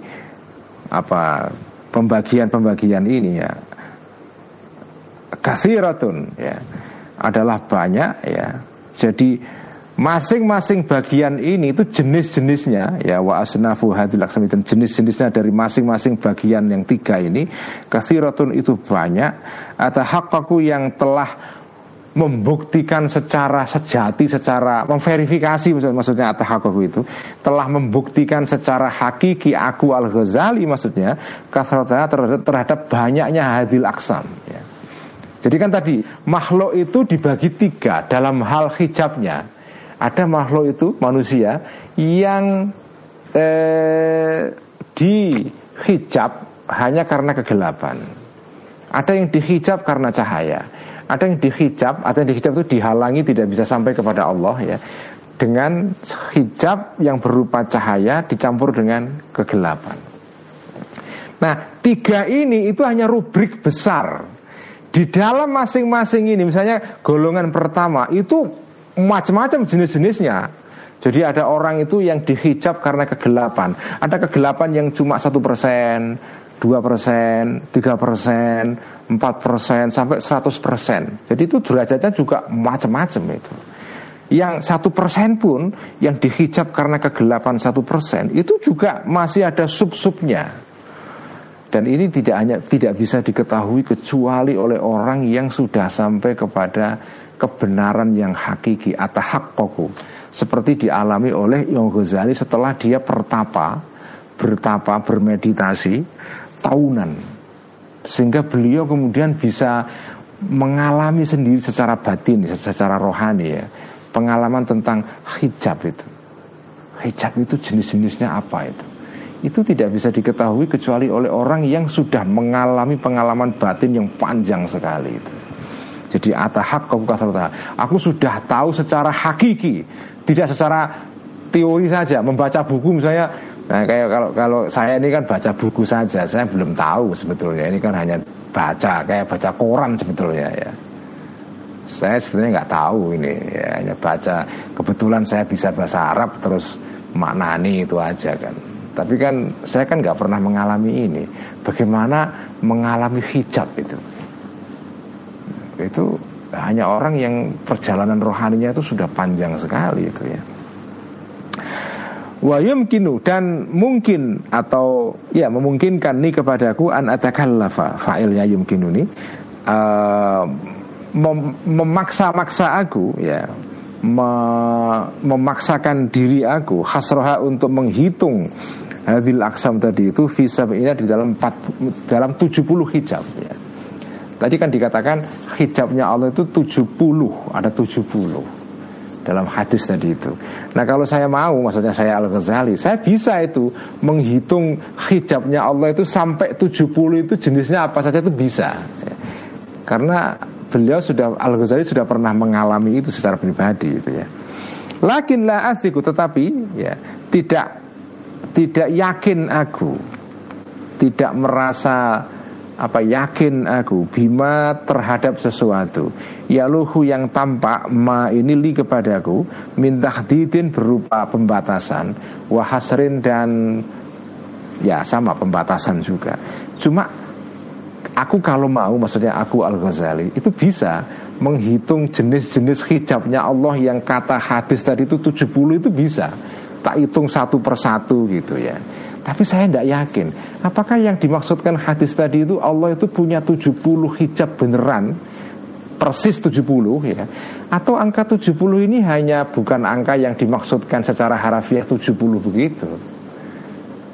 apa pembagian-pembagian ini ya kathiratun ya adalah banyak ya. Jadi masing-masing bagian ini itu jenis-jenisnya ya wa asnafu dan jenis-jenisnya dari masing-masing bagian yang tiga ini kathiratun itu banyak atau hakaku yang telah membuktikan secara sejati, secara memverifikasi maksudnya atahakoku itu telah membuktikan secara hakiki aku al Ghazali maksudnya terhadap, terhadap banyaknya hadil aksam. Ya. Jadi kan tadi makhluk itu dibagi tiga dalam hal hijabnya. Ada makhluk itu manusia yang eh, dihijab hanya karena kegelapan. Ada yang dihijab karena cahaya ada yang dihijab atau yang dihijab itu dihalangi tidak bisa sampai kepada Allah ya dengan hijab yang berupa cahaya dicampur dengan kegelapan. Nah, tiga ini itu hanya rubrik besar. Di dalam masing-masing ini, misalnya golongan pertama itu macam-macam jenis-jenisnya. Jadi ada orang itu yang dihijab karena kegelapan. Ada kegelapan yang cuma satu persen, 2 persen, 3 persen, 4 persen, sampai 100 persen. Jadi itu derajatnya juga macam-macam itu. Yang satu persen pun yang dihijab karena kegelapan satu persen itu juga masih ada sub-subnya. Dan ini tidak hanya tidak bisa diketahui kecuali oleh orang yang sudah sampai kepada kebenaran yang hakiki atau hakkoku seperti dialami oleh Imam Ghazali setelah dia pertapa bertapa bermeditasi tahunan sehingga beliau kemudian bisa mengalami sendiri secara batin secara rohani ya pengalaman tentang hijab itu hijab itu jenis-jenisnya apa itu itu tidak bisa diketahui kecuali oleh orang yang sudah mengalami pengalaman batin yang panjang sekali itu. Jadi atahak kau Aku sudah tahu secara hakiki, tidak secara teori saja. Membaca buku misalnya Nah kayak kalau kalau saya ini kan baca buku saja, saya belum tahu sebetulnya ini kan hanya baca kayak baca koran sebetulnya ya. Saya sebetulnya nggak tahu ini, ya, hanya baca. Kebetulan saya bisa bahasa Arab terus maknani itu aja kan. Tapi kan saya kan nggak pernah mengalami ini. Bagaimana mengalami hijab itu? Itu hanya orang yang perjalanan rohaninya itu sudah panjang sekali itu ya wa yumkinu dan mungkin atau ya memungkinkan nih kepadaku an atakallafa fa'ilnya yumkinu nih uh, mem memaksa-maksa aku ya me memaksakan diri aku hasroha untuk menghitung hadil aksam tadi itu visa ini di dalam 4, dalam 70 hijab ya. Tadi kan dikatakan hijabnya Allah itu 70 ada 70 dalam hadis tadi itu. Nah kalau saya mau, maksudnya saya Al Ghazali, saya bisa itu menghitung hijabnya Allah itu sampai 70 itu jenisnya apa saja itu bisa. Karena beliau sudah Al Ghazali sudah pernah mengalami itu secara pribadi itu ya. Lakin la asiku tetapi ya tidak tidak yakin aku tidak merasa apa yakin aku? Bima terhadap sesuatu. Ya luhu yang tampak ma ini li kepadaku minta didin berupa pembatasan wahasrin dan ya sama pembatasan juga. Cuma aku kalau mau maksudnya aku al ghazali itu bisa menghitung jenis-jenis hijabnya Allah yang kata hadis tadi itu 70 itu bisa. Tak hitung satu persatu gitu ya tapi saya tidak yakin. Apakah yang dimaksudkan hadis tadi itu Allah itu punya 70 hijab beneran? Persis 70 ya. Atau angka 70 ini hanya bukan angka yang dimaksudkan secara harafiah 70 begitu?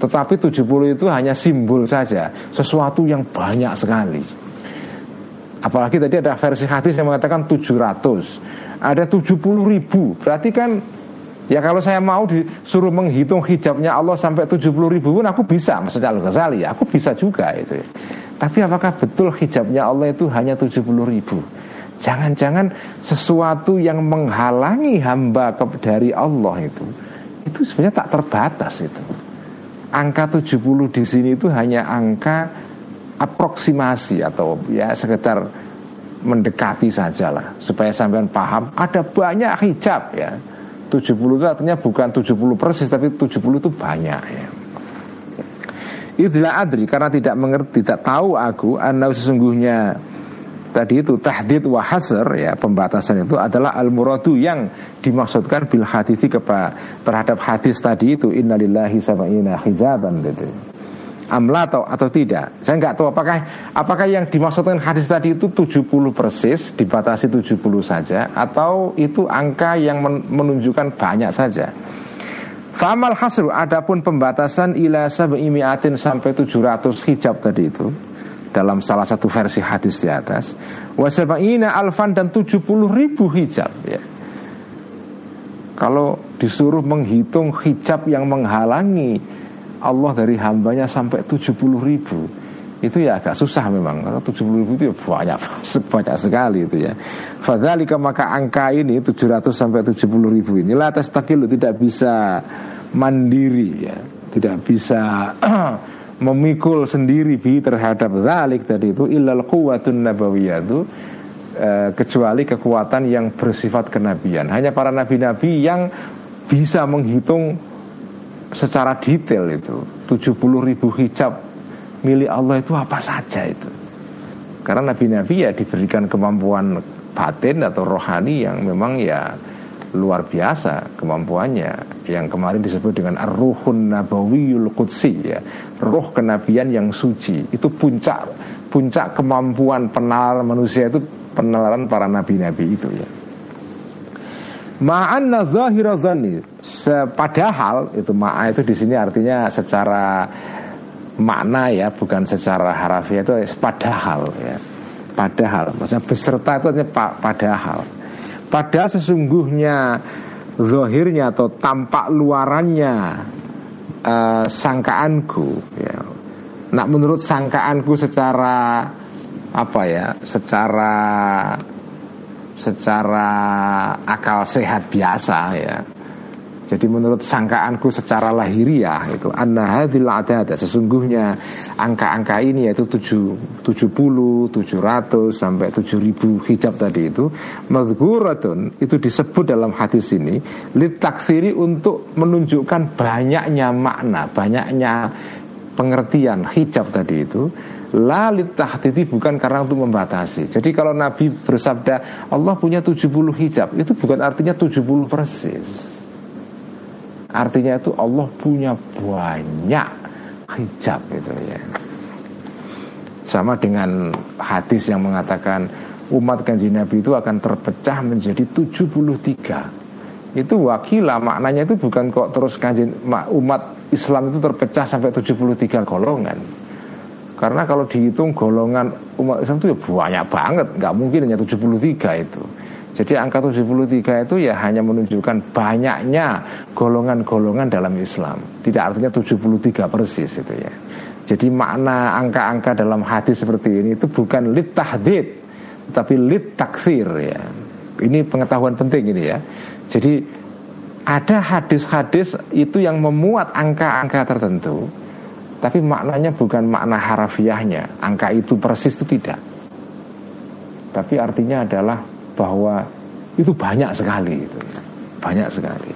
Tetapi 70 itu hanya simbol saja Sesuatu yang banyak sekali. Apalagi tadi ada versi hadis yang mengatakan 700 Ada 70 ribu. Berarti kan Ya kalau saya mau disuruh menghitung hijabnya Allah sampai 70 ribu pun aku bisa. Maksudnya Al-Ghazali ya aku bisa juga itu. Tapi apakah betul hijabnya Allah itu hanya 70 ribu? Jangan-jangan sesuatu yang menghalangi hamba dari Allah itu Itu sebenarnya tak terbatas itu. Angka 70 di sini itu hanya angka aproksimasi atau ya sekedar mendekati sajalah supaya sampean paham. Ada banyak hijab ya 70 itu artinya bukan 70 persis tapi 70 itu banyak ya. Itulah adri karena tidak mengerti, tidak tahu aku anda sesungguhnya tadi itu tahdid wa hasr ya pembatasan itu adalah al muradu yang dimaksudkan bil hadithi kepada terhadap hadis tadi itu innalillahi sab'ina hijaban gitu. Amla atau atau tidak. Saya nggak tahu apakah apakah yang dimaksudkan hadis tadi itu 70 persis dibatasi 70 saja atau itu angka yang menunjukkan banyak saja. Famal hasru adapun pembatasan ila sab'imiatin sampai 700 hijab tadi itu dalam salah satu versi hadis di atas wasaba'ina alfan dan 70 ribu hijab ya. Kalau disuruh menghitung hijab yang menghalangi Allah dari hambanya sampai 70 ribu. Itu ya agak susah memang. Karena 70 ribu itu ya banyak banyak sekali itu ya. Fadzalika maka angka ini 700 sampai 70 ribu ini lah tastakilu tidak bisa mandiri ya. Tidak bisa memikul sendiri bi terhadap zalik tadi itu illal quwwatun nabawiyatu eh, kecuali kekuatan yang bersifat kenabian. Hanya para nabi-nabi yang bisa menghitung secara detail itu 70 ribu hijab milik Allah itu apa saja itu. Karena nabi-nabi ya diberikan kemampuan batin atau rohani yang memang ya luar biasa kemampuannya. Yang kemarin disebut dengan ar-ruhun nabawiyul qudsi ya. Roh kenabian yang suci. Itu puncak puncak kemampuan penalaran manusia itu penalaran para nabi-nabi itu ya Ma'anna zahira Padahal itu ma'a itu di sini artinya secara makna ya bukan secara harafiah itu padahal ya. Padahal maksudnya beserta itu artinya padahal. Padahal sesungguhnya zohirnya atau tampak luarannya uh, sangkaanku ya. Nak menurut sangkaanku secara apa ya secara secara akal sehat biasa ya. Jadi menurut sangkaanku secara lahiriah itu anna hadhil adada sesungguhnya angka-angka ini yaitu 7, 70, 700 sampai 7000 hijab tadi itu madzuratun itu disebut dalam hadis ini litakfiri untuk menunjukkan banyaknya makna, banyaknya pengertian hijab tadi itu lalit tahtiti bukan karena untuk membatasi. Jadi kalau Nabi bersabda Allah punya 70 hijab Itu bukan artinya 70 persis. Artinya itu Allah punya banyak hijab itu ya. Sama dengan hadis yang mengatakan umat kanji Nabi itu akan terpecah menjadi 73 itu wakilah maknanya itu bukan kok terus kanji umat Islam itu terpecah sampai 73 golongan karena kalau dihitung golongan umat Islam itu ya banyak banget nggak mungkin hanya 73 itu jadi angka 73 itu ya hanya menunjukkan banyaknya golongan-golongan dalam Islam. Tidak artinya 73 persis itu ya. Jadi makna angka-angka dalam hadis seperti ini itu bukan lit tahdid, tapi lit taksir ya. Ini pengetahuan penting ini ya. Jadi ada hadis-hadis itu yang memuat angka-angka tertentu, tapi maknanya bukan makna harafiahnya. Angka itu persis itu tidak. Tapi artinya adalah bahwa itu banyak sekali itu. Banyak sekali.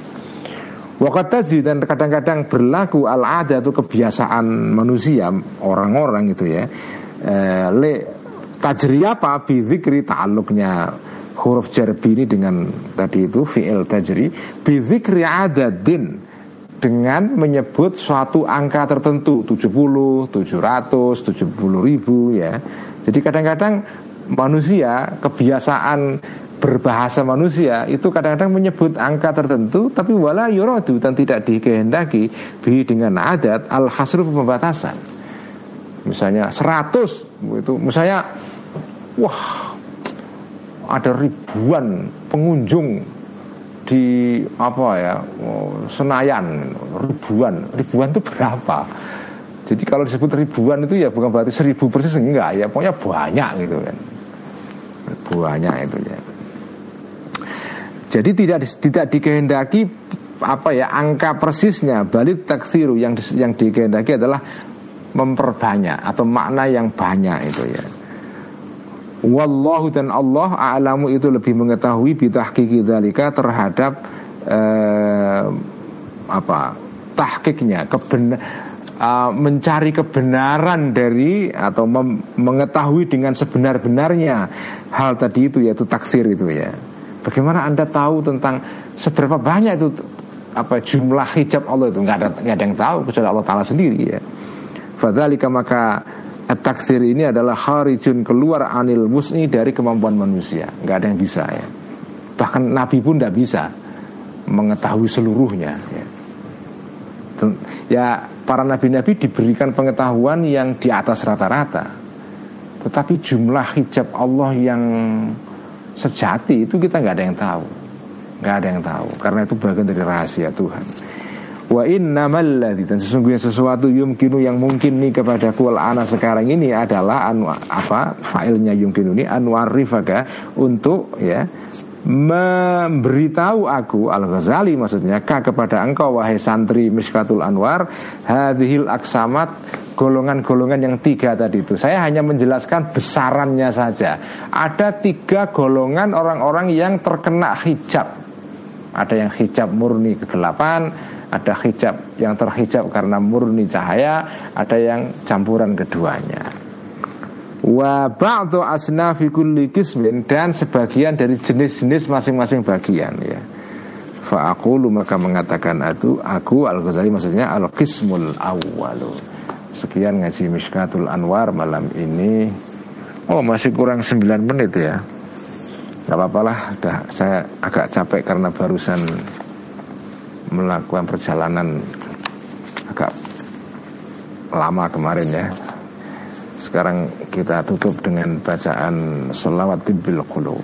Wakatazi dan kadang-kadang berlaku al-ada itu kebiasaan manusia orang-orang itu ya. Eh, le tajri apa? Bizikri ta'aluknya huruf jarbi ini dengan tadi itu fi'il tajri. Bizikri adadin dengan menyebut suatu angka tertentu 70, 700, 70 ribu ya. Jadi kadang-kadang manusia kebiasaan berbahasa manusia itu kadang-kadang menyebut angka tertentu tapi wala yuradu dan tidak dikehendaki bi dengan adat al hasru pembatasan. Misalnya 100 itu misalnya wah ada ribuan pengunjung di apa ya Senayan ribuan. Ribuan itu berapa? Jadi kalau disebut ribuan itu ya bukan berarti seribu persis enggak. Ya pokoknya banyak gitu kan. Banyak itu ya. Jadi tidak tidak dikehendaki apa ya angka persisnya. Balik taksiru yang yang dikehendaki adalah memperbanyak atau makna yang banyak itu ya. Wallahu dan Allah a'lamu itu lebih mengetahui bitahqiqi dzalika terhadap eh, apa tahkiknya uh, mencari kebenaran dari atau mengetahui dengan sebenar-benarnya hal tadi itu yaitu takfir itu ya. Bagaimana Anda tahu tentang seberapa banyak itu apa jumlah hijab Allah itu nggak ada nggak ada yang tahu kecuali Allah Taala sendiri ya. Fadzalika maka At-takdir ini adalah harijun keluar anil musni dari kemampuan manusia. Nggak ada yang bisa ya. Bahkan Nabi pun tidak bisa Mengetahui seluruhnya ya. ya para nabi-nabi diberikan pengetahuan yang di atas rata-rata. Tetapi jumlah hijab Allah yang sejati itu kita nggak ada yang tahu. Nggak ada yang tahu. Karena itu bagian dari rahasia Tuhan Wa innamal ladzi dan sesungguhnya sesuatu yumkinu yang mungkin nih kepada kual ana sekarang ini adalah anu apa failnya yumkinu ini anwar rifaka untuk ya memberitahu aku Al Ghazali maksudnya kah kepada engkau wahai santri Miskatul Anwar hadhil aksamat golongan-golongan yang tiga tadi itu. Saya hanya menjelaskan besarannya saja. Ada tiga golongan orang-orang yang terkena hijab ada yang hijab murni kegelapan ada hijab yang terhijab karena murni cahaya, ada yang campuran keduanya. Wa ba'du asnafi kulli kismin dan sebagian dari jenis-jenis masing-masing bagian ya. Fa aku maka mengatakan itu aku Al-Ghazali maksudnya al-qismul awwalu. Sekian ngaji Mishkatul Anwar malam ini. Oh masih kurang 9 menit ya. Gak apa-apa lah, saya agak capek karena barusan melakukan perjalanan agak lama kemarin ya. Sekarang kita tutup dengan bacaan salawat bil qulub.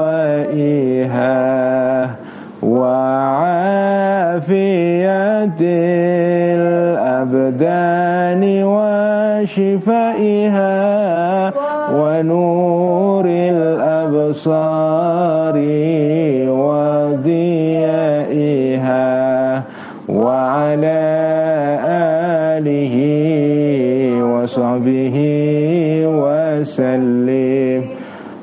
ودوائها وعافية الأبدان وشفائها ونور الأبصار وعلى آله وصحبه وسلم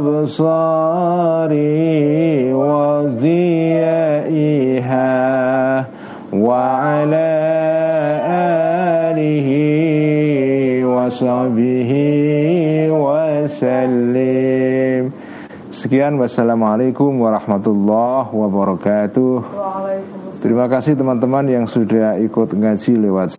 الأبصار وضيائها وعلى آله وصحبه وسلم Sekian wassalamualaikum warahmatullahi wabarakatuh. Terima kasih teman-teman yang sudah ikut ngaji lewat